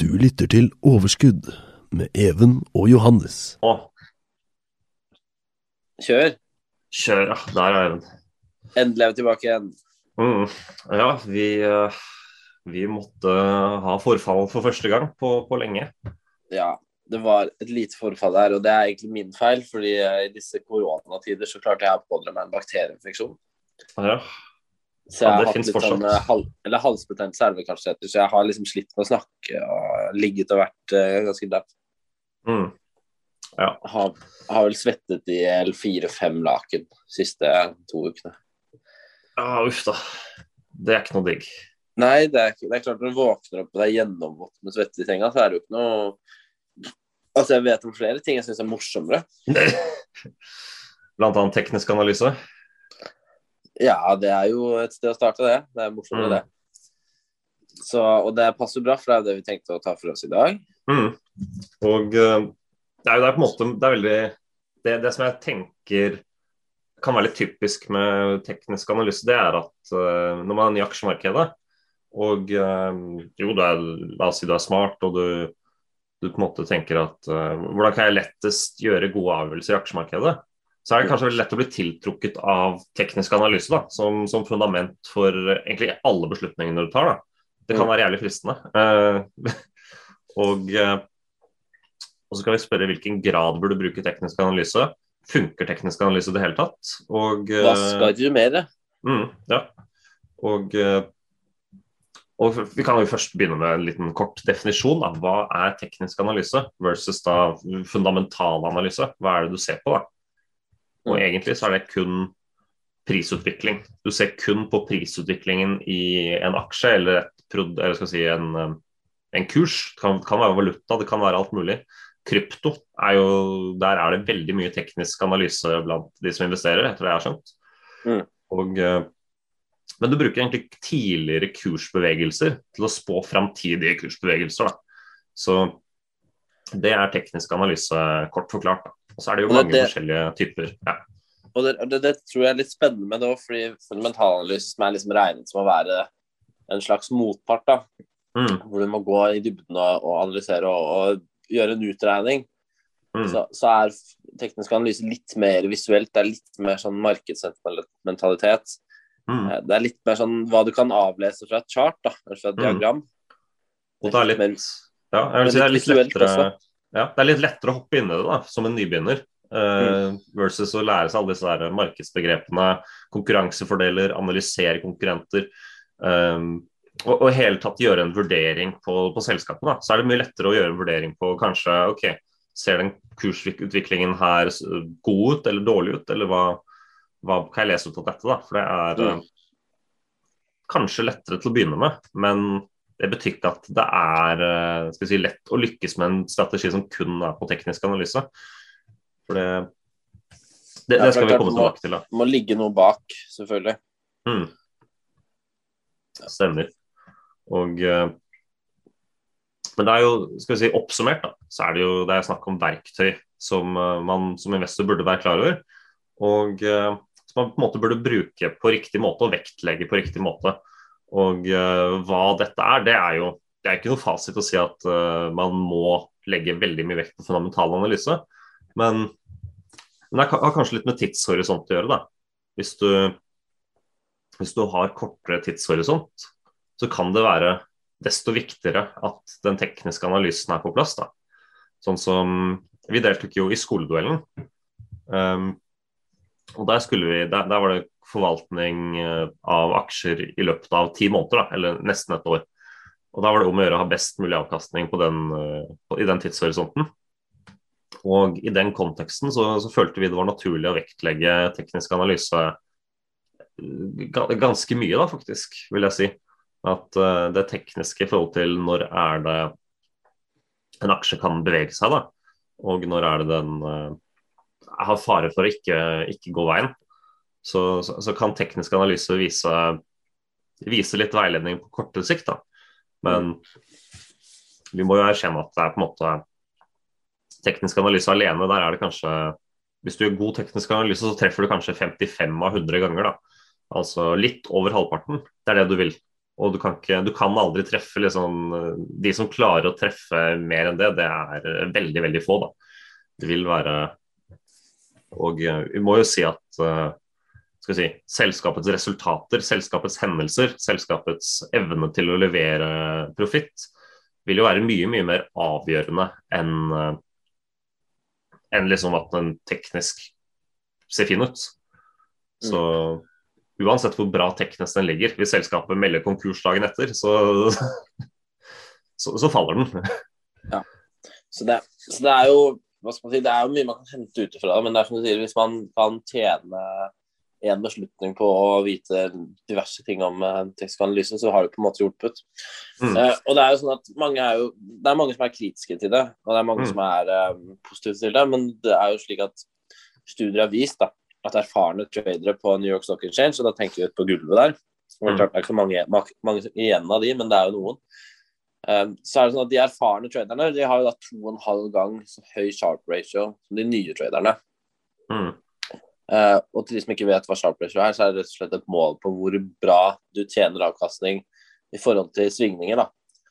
Du lytter til Overskudd med Even og Johannes. Å, Kjør. kjør, ja. Der er Even. Endelig er vi tilbake igjen. Mm. Ja, vi, eh, vi måtte ha forfall for første gang på, på lenge. Ja, det var et lite forfall der, og det er egentlig min feil, fordi eh, i disse koronatider så klarte jeg å pådra meg en bakterieinfeksjon. Ja. Så jeg Ja, har det hatt sånn eh, hal eller er kanskje heter, så jeg har liksom slitt med å snakke og ligget og vært uh, ganske datt. Mm. Har, har vel svettet i fire-fem laken de siste to ukene. ja, uff da. Det er ikke noe digg. Nei, det er, det er klart når du våkner opp og er gjennomvått med svette i senga, så er det jo ikke noe Altså, jeg vet om flere ting jeg syns er morsommere. Blant annet teknisk analyse. Ja, det er jo et sted å starte, det. Det er morsommere, Mm. det. Så, og det passer bra, for det er det vi tenkte å ta for oss i dag. Mm. Og eh, det er jo det er på en måte Det er veldig det, det som jeg tenker kan være litt typisk med teknisk analyse, det er at uh, når man er ny i aksjemarkedet, og uh, jo, du er, la oss si du er smart, og du, du på en måte tenker at uh, hvordan kan jeg lettest gjøre gode avgjørelser i aksjemarkedet, så er det kanskje lett å bli tiltrukket av teknisk analyse da, som, som fundament for egentlig alle beslutningene du tar. da. Det kan Mm. være jævlig fristende. Uh, og eh, og så skal vi spørre hvilken grad burde du bruke teknisk analyse. Funker teknisk analyse i det hele tatt? Og, Hva eh, skal du mer? mm, ja. og, og vi kan jo først begynne med en liten kort definisjon. Da. Hva er teknisk analyse versus da fundamental analyse? Hva er det du ser på? da? Og egentlig så er det kun prisutvikling. Du ser kun på prisutviklingen i en aksje eller, et, eller skal si en, eh, en kurs. Det kan, kan være valuta, det kan være alt mulig. Krypto er jo Der er det veldig mye teknisk analyse blant de som investerer, etter det jeg har skjønt. Mm. Og, eh, men du bruker egentlig tidligere kursbevegelser til å spå framtidige kursbevegelser. Da. Så det er teknisk analyse, kort forklart. Da. Og så er det jo det- mange det- forskjellige typer. Ja. Og det, det, tror jeg er litt spennende med det òg, fordi fundamentalanalyse som er liksom regnet som å være en slags motpart, da, Mm, hvor du må gå i dybden og, og analysere og, og gjøre en utregning, mm, så, så er teknisk analyse litt mer visuelt. Det er litt mer sånn markedsmentalitet. mm. Eh, Det er litt mer sånn hva du kan avlese fra et chart, da, fra et Mm. diagram. Og det er litt Ja, jeg vil si det er litt lettere også. Ja, det er litt lettere å hoppe inn i det da, som en nybegynner. Mm. versus å lære seg alle disse der markedsbegrepene, konkurransefordeler, analysere konkurrenter. Um, og, og hele tatt gjøre en vurdering på, på selskapet. Da. Så er det mye lettere å gjøre en vurdering på kanskje ok, ser den kursutviklingen her god ut eller dårlig ut, eller hva, hva kan jeg lese ut av dette? da? For det er eh, kanskje lettere til å begynne med, men det betyr ikke at det er eh, si, lett å lykkes med en strategi som kun er på teknisk analyse. For det, det, det skal vi komme tilbake til. da. Det må ligge noe bak, selvfølgelig. Mm. Stemmer. Og eh, Men det er jo, skal vi si oppsummert, da, så er det jo det er snakk om verktøy som eh, man som investor burde være klar over. Og som man på en måte burde bruke på riktig måte og vektlegge på riktig måte. Og eh, hva dette er, det er jo det er ikke noe fasit å si at eh, man må legge veldig mye vekt på fundamental analyse. Men, men det har kanskje litt med tidshorisont å gjøre. da. Hvis du, hvis du har kortere tidshorisont, så kan det være desto viktigere at den tekniske analysen er på plass. da. Sånn som Vi deltok jo i skoleduellen. Um, og der, vi, der, der var det forvaltning eh, av aksjer i løpet av ti måneder, da, eller nesten et år. Og Da var det om å gjøre å ha best mulig avkastning på den, eh, på, i den tidshorisonten. Og I den konteksten så, så følte vi det var naturlig å vektlegge teknisk analyse eh, ganske mye, da, faktisk, vil jeg si. At uh, det tekniske i forhold til når er det en aksje kan bevege seg, da, og når er det den uh, har fare for å ikke, ikke gå veien, så, så, så, kan teknisk analyse vise, vise litt veiledning på kortere sikt. da. Men vi må jo erkjenne at det er på en måte teknisk analyse alene. Der er det kanskje Hvis du gjør god teknisk analyse, så treffer du kanskje 55 av 100 ganger. da. Altså litt over halvparten. Det er det du vil. Og du kan, ikke, du kan aldri treffe liksom De som klarer å treffe mer enn det, det er veldig, veldig få, da. Det vil være Og eh, vi må jo si at uh, skal si, selskapets resultater, selskapets hendelser, selskapets evne til å levere profitt, vil jo være mye, mye mer avgjørende enn uh, enn liksom at den teknisk ser fin ut. Så uansett hvor bra teknisk den ligger, hvis selskapet melder konkurs dagen etter, så, så, så faller den. ja. Så det, så det, er jo si, det er jo mye man kan hente ut fra det, men det er som du sier, hvis man kan tjene en beslutning på å vite diverse ting om uh, tekstanalyse, så har du på en måte hjulpet. Mm. Uh, og det er jo sånn at mange er jo Det er mange som er kritiske til det, og det er mange mm. som er uh, positive til det, men det er jo slik at studier har vist da, at erfarne tradere på New York Stock Exchange, og da tenker vi på gulvet der mm. Det er ikke så mange, mange, igjen av de, men det er jo noen. Um, så er det sånn at De erfarne traderne de har jo da to og en halv gang så høy sharp ratio som de nye traderne. Mm. Uh, og til de som ikke vet hva sharp ratio er, så er det rett og slett et mål på hvor bra du tjener avkastning i forhold til svingninger. da.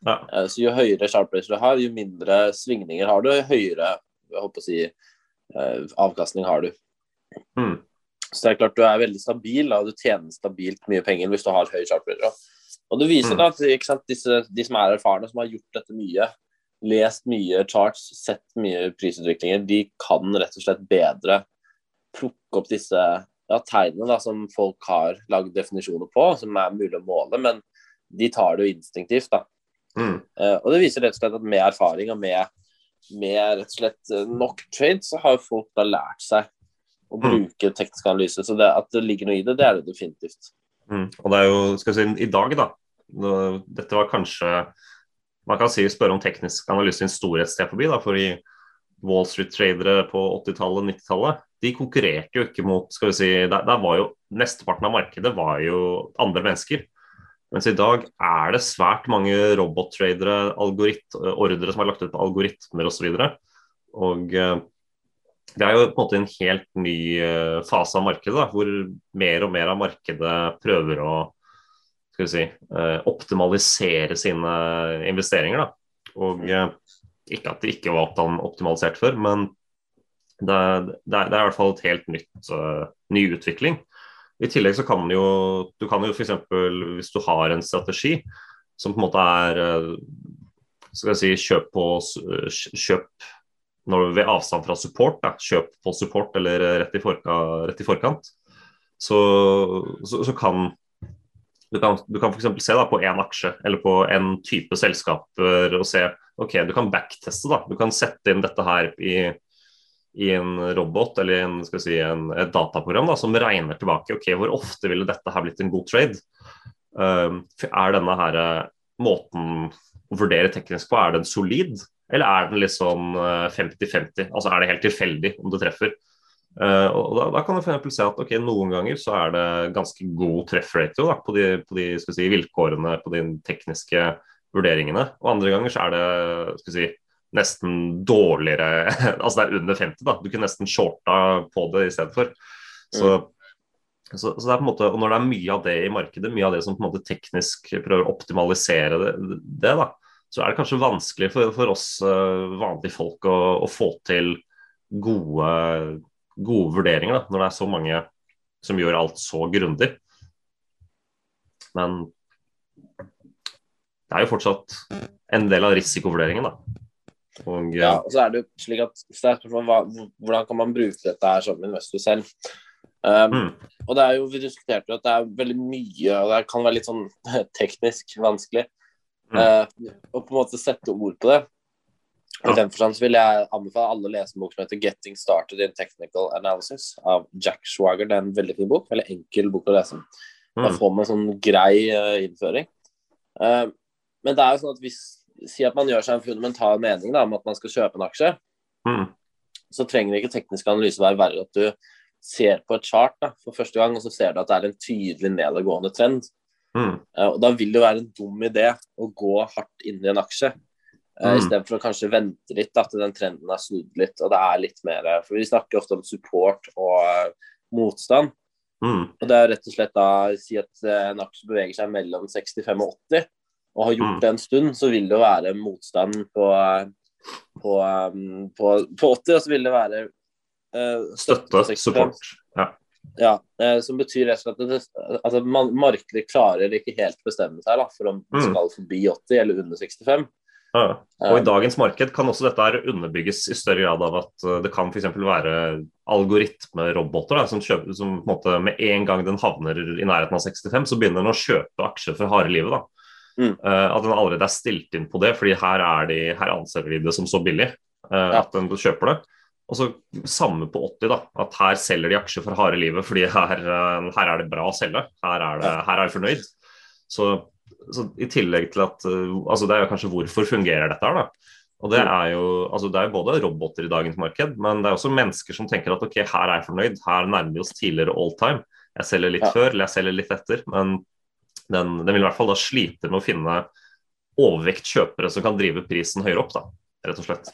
Ja. Uh, så Jo høyere sharp ratio du har, jo mindre svingninger har du, jo høyere jeg håper å si, uh, avkastning har du. Mm. Så det er klart du er veldig stabil, og du tjener stabilt mye penger hvis du har høy chartbreaker. Og det viser mm. at sant, disse, de som er erfarne, som har gjort dette mye, lest mye charts, sett mye prisutviklinger, de kan rett og slett bedre plukke opp disse ja, tegnene da, som folk har lagd definisjoner på, som er mulig å måle, men de tar det jo instinktivt. da. Mm. Uh, og det viser rett og slett at med erfaring og med, med rett og slett eh, nok trade, så har folk da lært seg å mm. bruke teknisk analyse. Så det, at det ligger noe i det, det er det definitivt. Mm. Og det er jo, skal vi si, i dag, da. Dette var kanskje Man kan si spørre om teknisk analyse i en storhetssted forbi, da, fordi Wall Street-tradere på 80-tallet, 90-tallet, de konkurrerte jo ikke mot skal vi si, der, der, var jo Mesteparten av markedet var jo andre mennesker. Mens i dag er det svært mange robottradere, ordre som er lagt ut på algoritmer osv. Og, så og uh, det er jo på en måte en helt ny uh, fase av markedet, da, hvor mer og mer av markedet prøver å si, uh, optimalisere sine investeringer. Da. Og uh, ikke at det ikke var optimalisert før, men det, det, er, det er, i hvert fall et helt nytt, ny utvikling. I tillegg så kan jo du kan jo f.eks. hvis du har en strategi som på en måte er skal jeg si, kjøp på kjøp når ved avstand fra support, da, kjøp på support eller rett i, forka, rett i forkant, så, så, så, kan du kan, du kan f.eks. se da, på én aksje eller på en type selskaper og se ok, du kan backteste. da, Du kan sette inn dette her i, i en robot eller en, si, en, et dataprogram da, som regner tilbake. ok, Hvor ofte ville dette her blitt en god trade? Um, er denne her måten å vurdere teknisk på, er den solid? Eller er den litt sånn 50-50? Eh, altså er det helt tilfeldig om du treffer? Uh, og da, da, kan du f.eks. se at ok, noen ganger så er det ganske god treffratio da, på de, på de si, vilkårene, på de tekniske vurderingene. Og andre ganger så er det si, nesten dårligere Altså det er under 50, da. Du kunne nesten shorta på det i stedet for. Så, mm. så, så, det er på en måte, og når det er mye av det i markedet, mye av det som på en måte teknisk prøver å optimalisere det, det da, så er det kanskje vanskelig for, for oss uh, vanlige folk å, å, få til gode, gode vurderinger da, når det er så mange som gjør alt så grundig. Men det er jo fortsatt en del av risikovurderingen, da. Og, ja, og så er det jo slik at Hvordan kan man bruke dette her som investor selv? Um, mm. Og det er jo, Vi diskuterte jo at det er veldig mye, og det kan være litt sånn teknisk vanskelig. Uh, og på en måte sette ord på det. I den forstand så vil jeg anbefale alle å lese en bok som heter 'Getting Started in Technical Analysis' av Jack Schwager. Det er en veldig fin bok, veldig enkel bok å lese. Da mm. får man en sånn grei uh, innføring. Uh, men det er jo sånn at hvis Si at man gjør seg en fundamental mening da, om at man skal kjøpe en aksje, Mm. så trenger ikke teknisk analyse være verre at du ser på et chart da, for første gang, og så ser du at det er en tydelig nedadgående trend. Mm. Eh, og Da vil det være en dum idé å gå hardt inn i en aksje. Uh, Mm. Istedenfor å kanskje vente litt, at den trenden er snudd litt. og det er litt mer, eh, for Vi snakker ofte om support og eh, motstand. Mm. og Det er rett og slett da si at eh, en aksje beveger seg mellom 65 og 80, og har gjort Mm. det en stund, så vil det jo være motstand på, eh, på, eh, på, på 80, og så vil det være uh, Støtte, støtte 65. support. Ja. Ja, eh, som betyr rett og slett at, at markedet klarer ikke helt bestemme seg da, for om det Mm. skal forbi 80 eller under 65. Ja. Og i dagens marked kan også dette her underbygges i større grad av at uh, det kan f.eks. være algoritmeroboter da, som, kjøper, som på en måte med en gang den havner i nærheten av 65, så begynner den å kjøpe aksjer for harde livet. da. Mm. At den allerede er stilt inn på det, fordi her, er de, her anser de det som så billig at den kjøper det. Og så Samme på 80, da, at her selger de aksjer for harde livet fordi her, uh, her er det bra å selge. Her er det, her er jeg fornøyd. Så, så I tillegg til at uh, altså Det er jo kanskje hvorfor fungerer dette her, da. Og det er jo altså det er jo både roboter i dagens marked, men det er også mennesker som tenker at ok, her er jeg fornøyd, her nærmer vi oss tidligere all time. Jeg selger litt Ja. før, eller jeg selger litt etter. Men den, den vil i hvert fall da slite med å finne overvekt kjøpere som kan drive prisen høyere opp, da, rett og slett.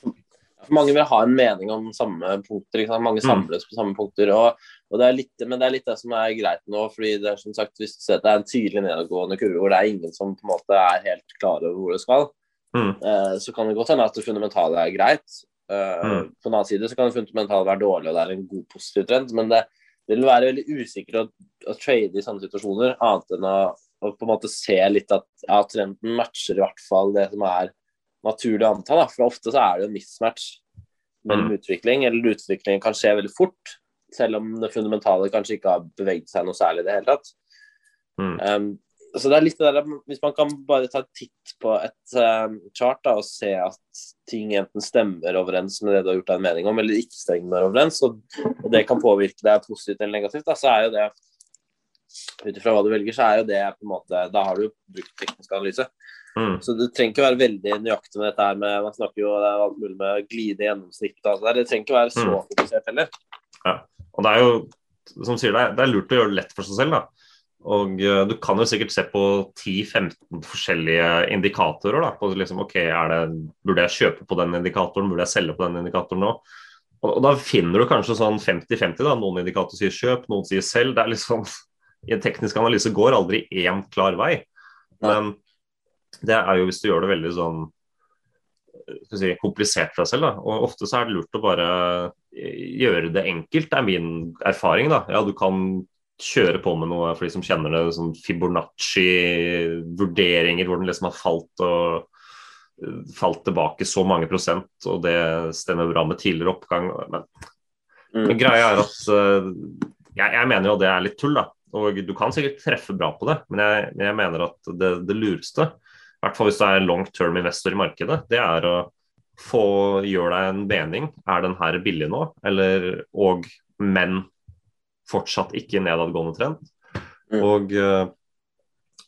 Mange vil ha en mening om samme punkter. Ikke sant? Mange Mm. samles på samme punkter. Og, og det er litt, men det er litt det som er greit nå. fordi det er som sagt, Hvis du ser at det er en tydelig nedadgående kurve hvor det er ingen som på en måte er helt klar over hvor det skal, Mm. eh, så kan det godt hende at det fundamentale er greit. Eh, Mm. På den annen side så kan det fundamentale være dårlig, og det er en god positiv trend. Men det, det vil være veldig usikkert å, å trade i sånne situasjoner, annet enn å, å på en måte se litt at ja, trenden matcher i hvert fall det som er naturlig å anta. Da. For ofte så er det en mismatch mellom Mm. utvikling, eller utviklingen kan skje veldig fort, selv om det fundamentale kanskje ikke har beveget seg noe særlig i det hele tatt. Mm. Um, så det er litt det der, Hvis man kan bare ta en titt på et uh, chart da, og se at ting enten stemmer overens med det du har gjort deg en mening om, eller ikke stemmer overens, og, og det kan påvirke deg positivt eller negativt, da, så er jo det ut ifra hva du velger, så er jo det på en måte Da har du brukt teknisk analyse. Mm. Så du trenger ikke være veldig nøyaktig med dette her med Man snakker jo det er alt mulig med glide gjennomsnitt og alt det der. Det trenger ikke være så Mm. fokusert heller. Og det er jo, som sier deg, det er lurt å gjøre det lett for seg selv. da. Og uh, du kan jo sikkert se på 10-15 forskjellige indikatorer. da, på liksom, ok, er det, Burde jeg kjøpe på den indikatoren, burde jeg selge på den indikatoren nå? Og, og Da finner du kanskje sånn 50-50. da, Noen indikatorer sier kjøp, noen sier selg. det er liksom, I en teknisk analyse går aldri én klar vei. Men det er jo hvis du gjør det veldig sånn skal si, komplisert for deg selv. Da. Og Ofte så er det lurt å bare gjøre det enkelt, det er min erfaring. da. Ja, Du kan kjøre på med noe for de som kjenner det, sånn Fibonacci-vurderinger hvor den liksom har falt og falt tilbake så mange prosent, og det stemmer bra med tidligere oppgang. Men, Mm. men greia er at uh, jeg, jeg mener jo det er litt tull, da. Og du kan sikkert treffe bra på det, men jeg, jeg mener at det, det lureste, hvert fall hvis du er long term investor i markedet, det er å få gjøre deg en mening. Er den her billig nå, eller og men fortsatt ikke nedadgående trend? Mm. Og, eh,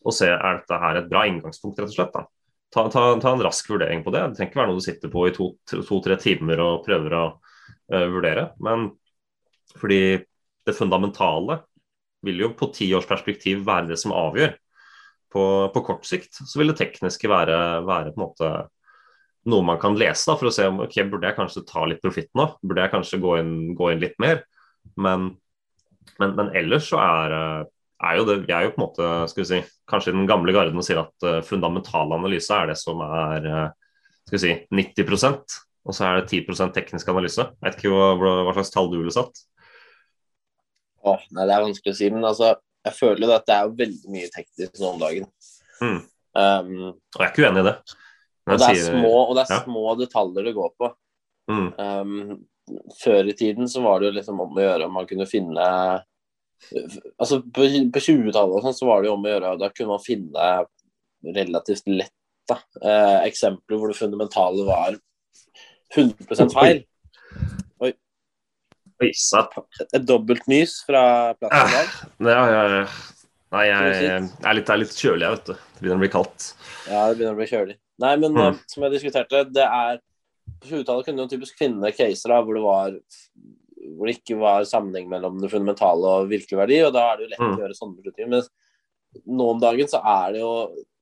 og se er dette her et bra inngangspunkt, rett og slett. da. Ta, ta, ta en rask vurdering på det. Det trenger ikke være noe du sitter på i to-tre to, timer og prøver å uh, vurdere. Men fordi det fundamentale vil jo på ti års perspektiv være det som avgjør. På, på kort sikt så vil det tekniske være, være måte noe man kan lese da, for å se om ok, burde jeg kanskje ta litt profitt nå. Burde jeg kanskje gå inn, gå inn litt mer. Men, men, men ellers så er, er jo det Vi er jo på en måte skal vi si, kanskje i den gamle garden sier at uh, fundamental analyse er det som er uh, skal vi si, 90% og så er det 10% teknisk analyse. Jeg vet ikke hva, hva slags tall du ville satt. Åh, nei, det er vanskelig å si, men altså, jeg føler at det er veldig mye teknisk nå om dagen. Mm. Um, Og jeg er ikke uenig i det. Og det er, sier- små, og det er ja. små detaljer det går på. Mm, Um, før i tiden så var det jo liksom om å gjøre om man kunne finne Altså På, på 20-tallet og sånn så var det jo om å gjøre, da kunne man finne relativt lett da, eh, eksempler hvor det fundamentale var 100% feil. Oi, satt. Et dobbelt nys fra plassen i dag. Ja, ja, ja. Nei, jeg, jeg er, litt, er litt kjølig, jeg, vet du. Det begynner å bli kaldt. Ja, det begynner å bli kjølig. Nei, men Mm. eh, som jeg diskuterte, det er På 20-tallet kunne du typisk finne caser da, hvor det var hvor det ikke var sammenheng mellom det fundamentale og virkelig verdi, og da er det jo lett Mm. å gjøre sånne beslutninger. Men nå om dagen så er det jo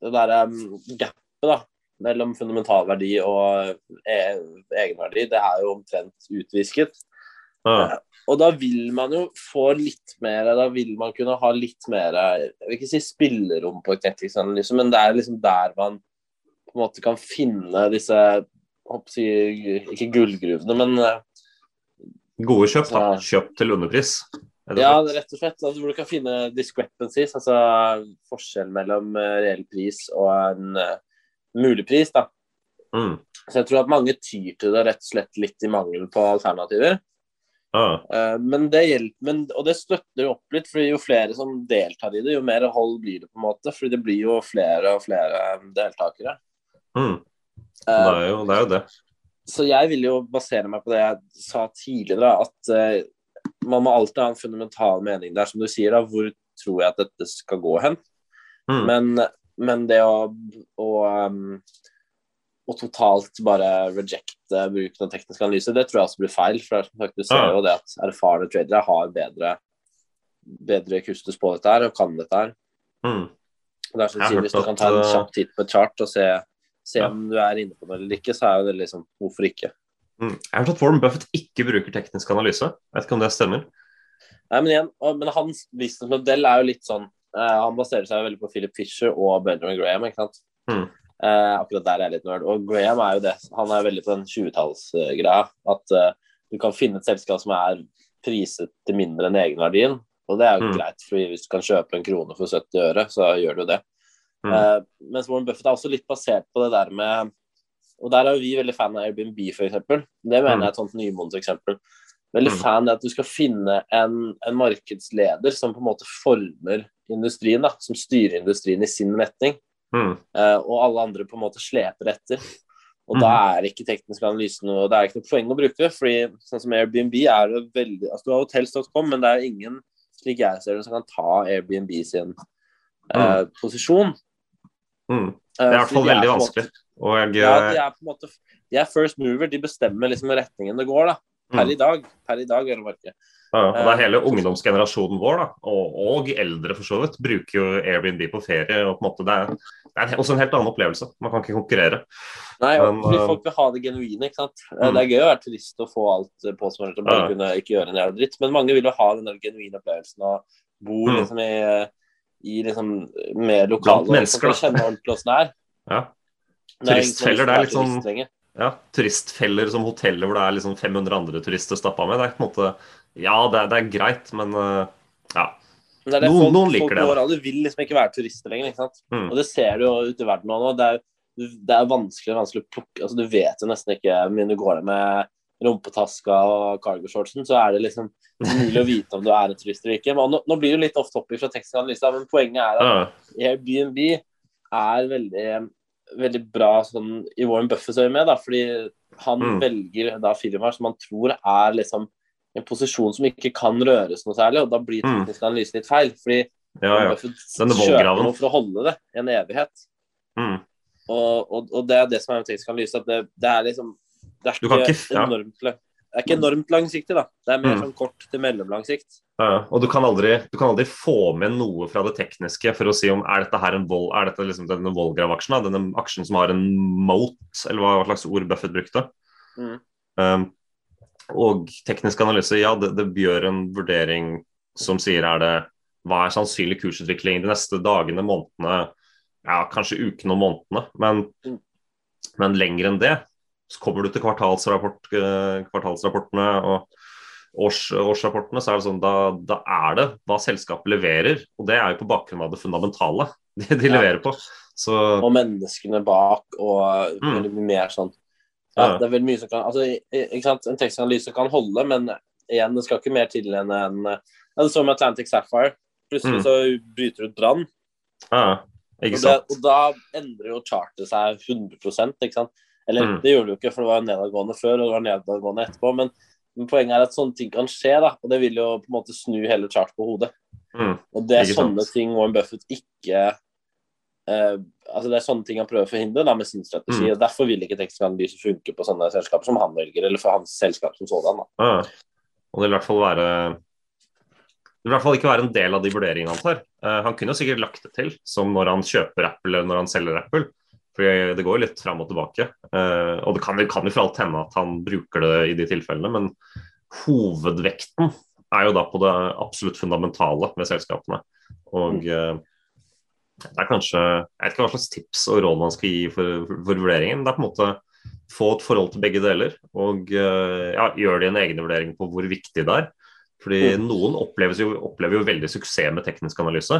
det derre um, gapet da, mellom fundamental verdi og e egenverdi, det er jo omtrent utvisket. Ja. Og da vil man jo få litt mer Da vil man kunne ha litt mer Jeg vil ikke si spillerom på teknisk-analyse, men det er liksom der man på en måte kan finne disse å Ikke gullgruvene, men eh, Gode kjøp, da. Kjøp til underpris. ja, rett og slett. Altså, hvor du kan finne discrepancies, altså forskjell mellom eh, reell pris og en eh, mulig pris. da. Mm. Så jeg tror at mange tyr til det rett og slett litt i mangel på alternativer. Eh, Men det hjelper, men, og det støtter jo opp litt, for jo flere som deltar i det, jo mer hold blir det på en måte. fordi det blir jo flere og flere deltakere. Mm. Det, Eh, er jo, det er jo det. Så jeg vil jo basere meg på det jeg sa tidligere, at uh, man må alltid ha en fundamental mening der, som du sier. da, Hvor tror jeg at dette skal gå hen? Mm. Men, men det å, å, um, å totalt bare rejecte bruken av teknisk analyse, det tror jeg også blir feil. For sagt, du ser jo det at erfarne tradere har bedre, bedre kustus på dette her og kan dette her. Mm. Og det er hørt Hvis du kan ta en eh, kjapp titt på et chart og se, se Ja. om du er inne på det eller ikke, så er det liksom Hvorfor ikke? Mm. Jeg har hørt at Warren Buffett ikke bruker teknisk analyse. Jeg vet ikke om det stemmer. Nei, men igjen, men hans businessmodell er jo litt sånn eh, Han baserer seg veldig på Philip Fisher og Benjamin Graham, ikke sant. Mm. Eh, akkurat der er jeg litt nerd. Og Graham er jo det. Han er veldig på den 20-tallsgreia. At eh, du kan finne et selskap som er priset til mindre enn egenverdien. Og det er jo Mm. greit, for hvis du kan kjøpe en krone for 70 øre, så gjør du det. Mm. Eh, mens Warren Buffett er også litt basert på det der med Og der er jo vi veldig fan av Airbnb, f.eks. Det mener Mm. jeg er et sånt nymodent eksempel. Veldig Mm. fan av at du skal finne en, en markedsleder som på en måte former industrien, da, som styrer industrien i sin retning, Mm. eh, og alle andre på en måte sleper etter. Og Mm. da er ikke teknisk analyse noe Det er ikke noe poeng å bruke fordi sånn som Airbnb er det veldig Altså du har hotels.com, men det er ingen, slik jeg ser det, som kan ta Airbnb sin eh, posisjon. Mm. Eh, Det er i hvert fall veldig vanskelig. Og Ja, de er på en måte De er first mover, de bestemmer liksom retningen det går, da. Per Mm. i dag. Per i dag, eller. Ja, og det er hele ungdomsgenerasjonen vår, da, og, og eldre for så vidt, bruker jo Airbnb på ferie. og på en måte Det er, det er også en helt annen opplevelse. Man kan ikke konkurrere. Nei, Men, fordi eh, folk vil ha det genuine, ikke sant. Eh, Mm. Det er gøy å være turist og få alt eh, påsmurt og bare Ja. kunne ikke gjøre en jævla dritt, men mange vil jo ha den genuine opplevelsen og bo Mm. liksom i, i liksom mer lokale Blant mennesker, og kjenne ordentlig åssen det er. Ja. Er Turistfeller, det er litt sånn- ja, Turistfeller som hoteller hvor det er liksom 500 andre turister stappa med. Det er på en måte Ja, det er, det er greit, men ja. Men det er det Noen- folk, noen liker folk det, da. overalt vil liksom ikke være turister lenger. ikke sant? Mm. Og det ser du jo ute i verden nå. Det er, det er vanskelig, vanskelig å plukke altså Du vet jo nesten ikke Men du går med rumpetaska og cargo-shortsen, så er det liksom mulig å vite om du er en turist eller ikke. Men nå, nå blir det jo litt off topic fra teknisk analyse, men poenget er at. Airbnb er veldig, veldig bra sånn, i Warren Buffets øyemed, da, fordi han Mm. velger da firmaer som han tror er liksom en posisjon som ikke kan røres noe særlig, og da blir Mm. teknisk analyse litt feil. fordi ja, ja. Kjøper vollgraven. noe for å holde det en evighet. Mm. Og, og, og det er det som er med teknisk analyse, at det, det er liksom det er ikke, ikke- ja. enormt, det er ikke enormt langsiktig, da. Det er mer Mm. sånn kort til mellomlang sikt. Ja, ja. og du kan, aldri, du kan aldri få med noe fra det tekniske for å si om er dette her en vold, er dette liksom denne Volgrav-aksjen, denne aksjen som har en moat, eller hva slags ord Buffett brukte. Mm. Um, og teknisk analyse, ja, det, det gjør en vurdering som sier er det hva er sannsynlig kursutvikling de neste dagene, månedene, ja, kanskje ukene og månedene. Men, men lenger enn det, så kommer du til kvartalsrapport, eh, kvartalsrapportene og års, årsrapportene, så er det sånn, da, da er det hva selskapet leverer. Og det er jo på bakgrunn av det fundamentale de, de Ja. leverer på. Så Og menneskene bak, og Mm. mer sånn ja. Det er veldig mye som kan altså, ikke sant? En tekstanalyse kan holde, men igjen, det skal ikke mer til enn en Det så med Atlantic Sapphire. Plutselig Mm. så bryter det ut brann. ja, ikke Og, og da endrer jo chartet seg 100 ikke sant? Eller Mm. det gjorde det jo ikke, for det var nedadgående før, og det var nedadgående etterpå. Men Men poenget er at sånne ting kan skje, da, og det vil jo på en måte snu hele chartet på hodet. Mm. Og det er sånne ting Warren Buffett ikke eh, altså Det er sånne ting han prøver å forhindre da, med sin strategi. Mm. og Derfor vil ikke tekstanalyse funke på sånne selskaper som han velger, eller for hans selskap som sådan. da. Ja. Og det vil i hvert fall være Det vil i hvert fall ikke være en del av de vurderingene han tar. Uh, han kunne jo sikkert lagt det til, som når han kjøper Apple eller når han selger Apple. For det går jo litt fram og tilbake. Uh, og det kan, jo- kan jo for alt hende at han bruker det i de tilfellene, men hovedvekten er jo da på det absolutt fundamentale med selskapene. Og eh, det er kanskje Jeg vet ikke hva slags tips og råd man skal gi for, for vurderingen. Det er på en måte få et forhold til begge deler, og eh, ja, gjør en egen vurdering på hvor viktig det er. Fordi noen jo, opplever jo veldig suksess med teknisk analyse.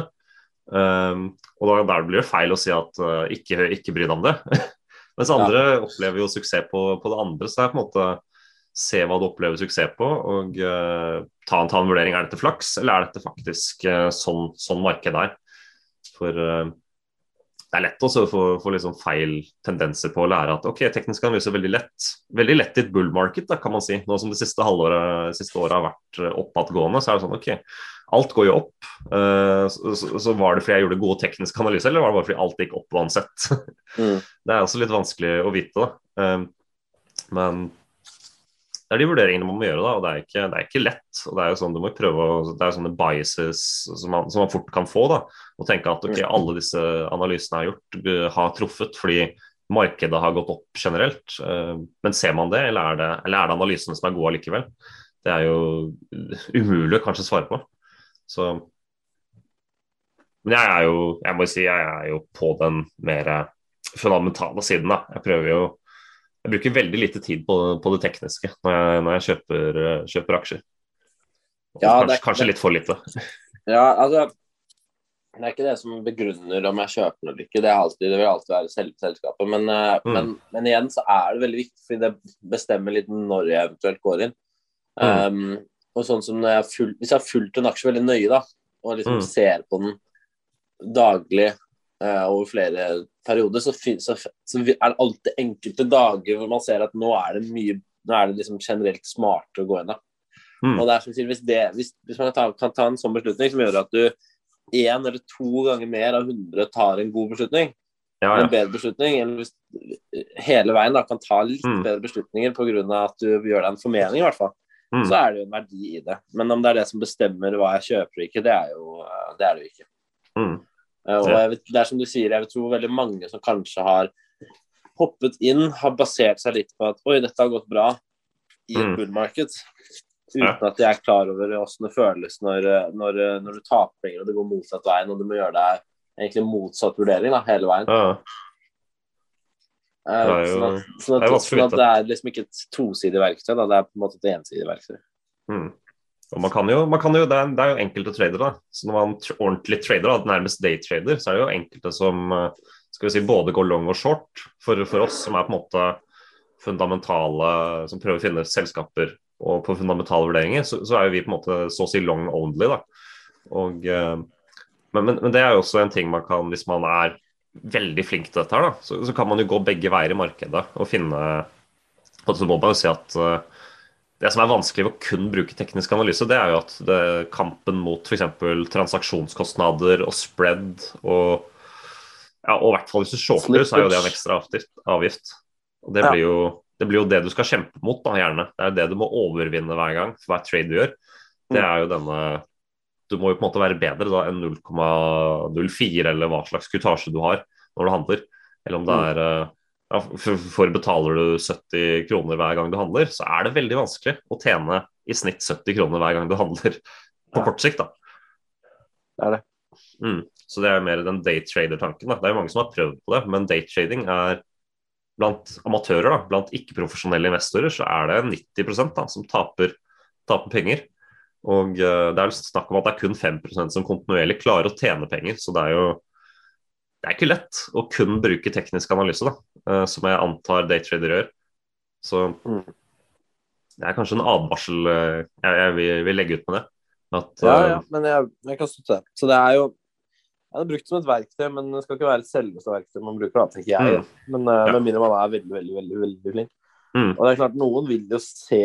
Um, og da der blir det feil å si at uh, ikke, ikke bry deg om det. Mens andre opplever jo suksess på, på det andre. Så det er på en måte se hva du opplever suksess på, og uh, ta, en, ta en vurdering. Er dette flaks, eller er dette faktisk uh, sånn, sånn markedet er? For uh, det er lett også å få, få liksom feil tendenser på å lære at ok, teknisk analyse er veldig lett. Veldig lett i et bull market, da, kan man si. Nå som det siste halvåret siste året har vært eh, oppadgående, så er det sånn ok, alt går jo opp. Uh, så, så, så var det fordi jeg gjorde gode tekniske analyser, eller var det bare fordi alt gikk opp uansett? Mm. Det er også litt vanskelig å vite, da. Uh, men det er de vurderingene man må gjøre, da, og det er ikke, det er ikke lett. og Det er jo sånn du må prøve å, det er sånne biases som man, som man fort kan få. da, Og tenke at ok, alle disse analysene jeg har gjort, uh, har truffet fordi markedet har gått opp generelt. Uh, men ser man det, eller er det, eller er det analysene som er gode allikevel? Det er jo umulig å kanskje svare på. Så Men jeg er jo, jeg må jo si, jeg er jo på den mer fundamentale siden. da. Jeg prøver jo jeg bruker veldig lite tid på, på det tekniske når jeg, når jeg kjøper, eh, kjøper aksjer. Ja, det kanskje, er- kanskje litt for lite. Ja, altså Det er ikke det som begrunner om jeg kjøper eller ikke. Det, alltid, det vil alltid være selve selskapet. Men, eh, Mm. men, men igjen så er det veldig viktig, fordi det bestemmer litt når jeg eventuelt går inn. Mm. Um, og sånn som jeg full, Hvis jeg har fulgt en aksje veldig nøye, da, og liksom Mm. ser på den daglig over flere perioder, så, så, så er det alltid enkelte dager hvor man ser at nå er det mye Nå er det liksom generelt smartere å gå inn. Mm. Og det er som sier, hvis, det, hvis, hvis man kan ta, kan ta en sånn beslutning som gjør at du én eller to ganger mer av 100 tar en god beslutning, Ja, en bedre beslutning, eller hvis hele veien da kan ta litt Mm. bedre beslutninger pga. at du gjør deg en formening, i hvert fall, Mm. så er det jo en verdi i det. Men om det er det som bestemmer hva jeg kjøper og ikke, det er jo det er det jo ikke. Mm. Eh, Og vet, det er som du sier, jeg tror veldig mange som kanskje har hoppet inn, har basert seg litt på at oi, dette har gått bra i et Mm. bull market. Uten at de er klar over hvordan det føles når, når, når du taper penger og det går motsatt veien, og du må gjøre deg egentlig motsatt vurdering da, hele veien. Ja, Uh, Det sånn at, sånn at, sånn at det er liksom ikke et tosidig verktøy, da. det er på en måte et ensidig verktøy. Mm. Og man kan jo, man kan jo det, er, det er jo enkelte tradere. Så når man ordentlig trader, da, nærmest daytrader, så er det jo enkelte som eh, skal vi si, både går long og short. For, for oss som er på en måte fundamentale, som prøver å finne selskaper og på fundamentale vurderinger, så, så er jo vi på en måte så å si long only, da. Og, eh, men, men, men det er jo også en ting man kan, hvis man er veldig flink til dette her, da, så, så kan man jo gå begge veier i markedet og finne og så må man jo si at eh, det som er vanskelig ved å kun bruke teknisk analyse, det er jo at det, kampen mot f.eks. transaksjonskostnader og spread og ja, og i hvert fall hvis du shorter, så er jo det en ekstra avgift. Og det blir, jo, det blir jo det du skal kjempe mot, da, gjerne. Det er det du må overvinne hver gang for hver trade du gjør. Det er jo denne Du må jo på en måte være bedre da enn 0,04 eller hva slags kutasje du har når du handler. Eller om det er eh, ja, for, for betaler du 70 kroner hver gang du handler, så er det veldig vanskelig å tjene i snitt 70 kroner hver gang du handler på Ja. kort sikt. da. Det er det. Mm. Så det er mer den daytrader-tanken. da. Det er jo mange som har prøvd på det, men daytrading er blant amatører, da, blant ikke-profesjonelle investorer, så er det 90% da, som taper, taper penger. Og uh, det er snakk om at det er kun 5% som kontinuerlig klarer å tjene penger. Så det er jo det er ikke lett å kun bruke teknisk analyse, da, eh, som jeg antar daytrader gjør. Så Mm. det er kanskje en advarsel eh, jeg, jeg vil, vil legge ut med det. At, Ja, eh, ja, men jeg, jeg kan støtte det. Så det er jo ja, det er brukt som et verktøy, men det skal ikke være et selveste verktøy man bruker, da, tenker jeg. Mm. Men Ja. med mindre man er veldig, veldig, veldig, veldig flink. Mm. Og det er klart, noen vil jo se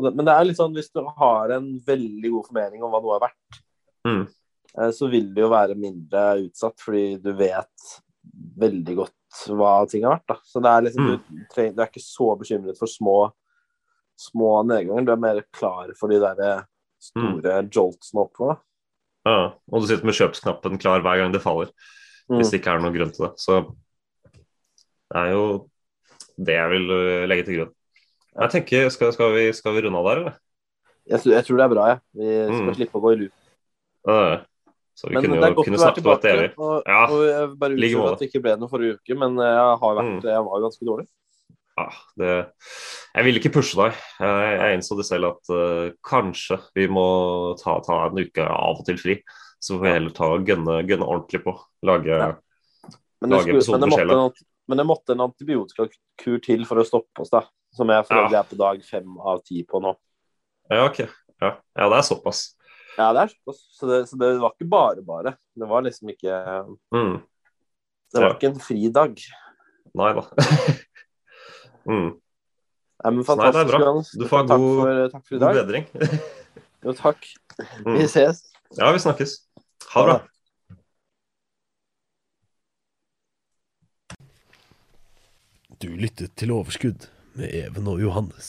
Men det er litt sånn hvis du har en veldig god formening om hva noe er verdt, Mm. Eh, så vil det jo være mindre utsatt, fordi du vet veldig godt hva ting har vært. Da. Så det er liksom, Mm. du, trenger, du er ikke så bekymret for små, små nedganger. Du er mer klar for de der store store joltsene oppover. Da. Ja, og du sitter med kjøpsknappen klar hver gang det faller. Mm. Hvis det ikke er noen grunn til det. Så det er jo det jeg vil øh, legge til grunn. Jeg tenker, Skal, skal, vi, skal vi runde av der, eller? Jeg, tror- jeg tror det er bra, jeg. Vi skal Mm. slippe å gå i loop. Ja, Så vi Men kunne jo kunne snakket om dette evig. Og, Ja, og jeg bare unnskyld at det ikke ble noe forrige uke, men jeg, har vært, Mm. jeg var jo ganske dårlig. Ja, det, jeg ville ikke pushe deg. Jeg, jeg innså det selv at uh, kanskje vi må ta, ta en uke av og til fri. Så får vi heller ta og gønne, gønne ordentlig på. Lage Ja. Men det, Lage skulle, episoden med en- men det måtte en antibiotikakur til for å stoppe oss, da. Som jeg for Ja. er på dag fem av ti på nå. Ja, ok. Ja, ja det er såpass. Ja, det er såpass. Så det, så det var ikke bare bare. Det var liksom ikke Mm. Det var Ja. ikke en fridag. Nei da. mm. Nei, men Nei, det er bra. Du får ha takk, god- for, takk for i God bedring. Jo, takk. Mm. Vi ses. Ja, vi snakkes. Ha det bra. Du lyttet til Overskudd med Even og Johannes.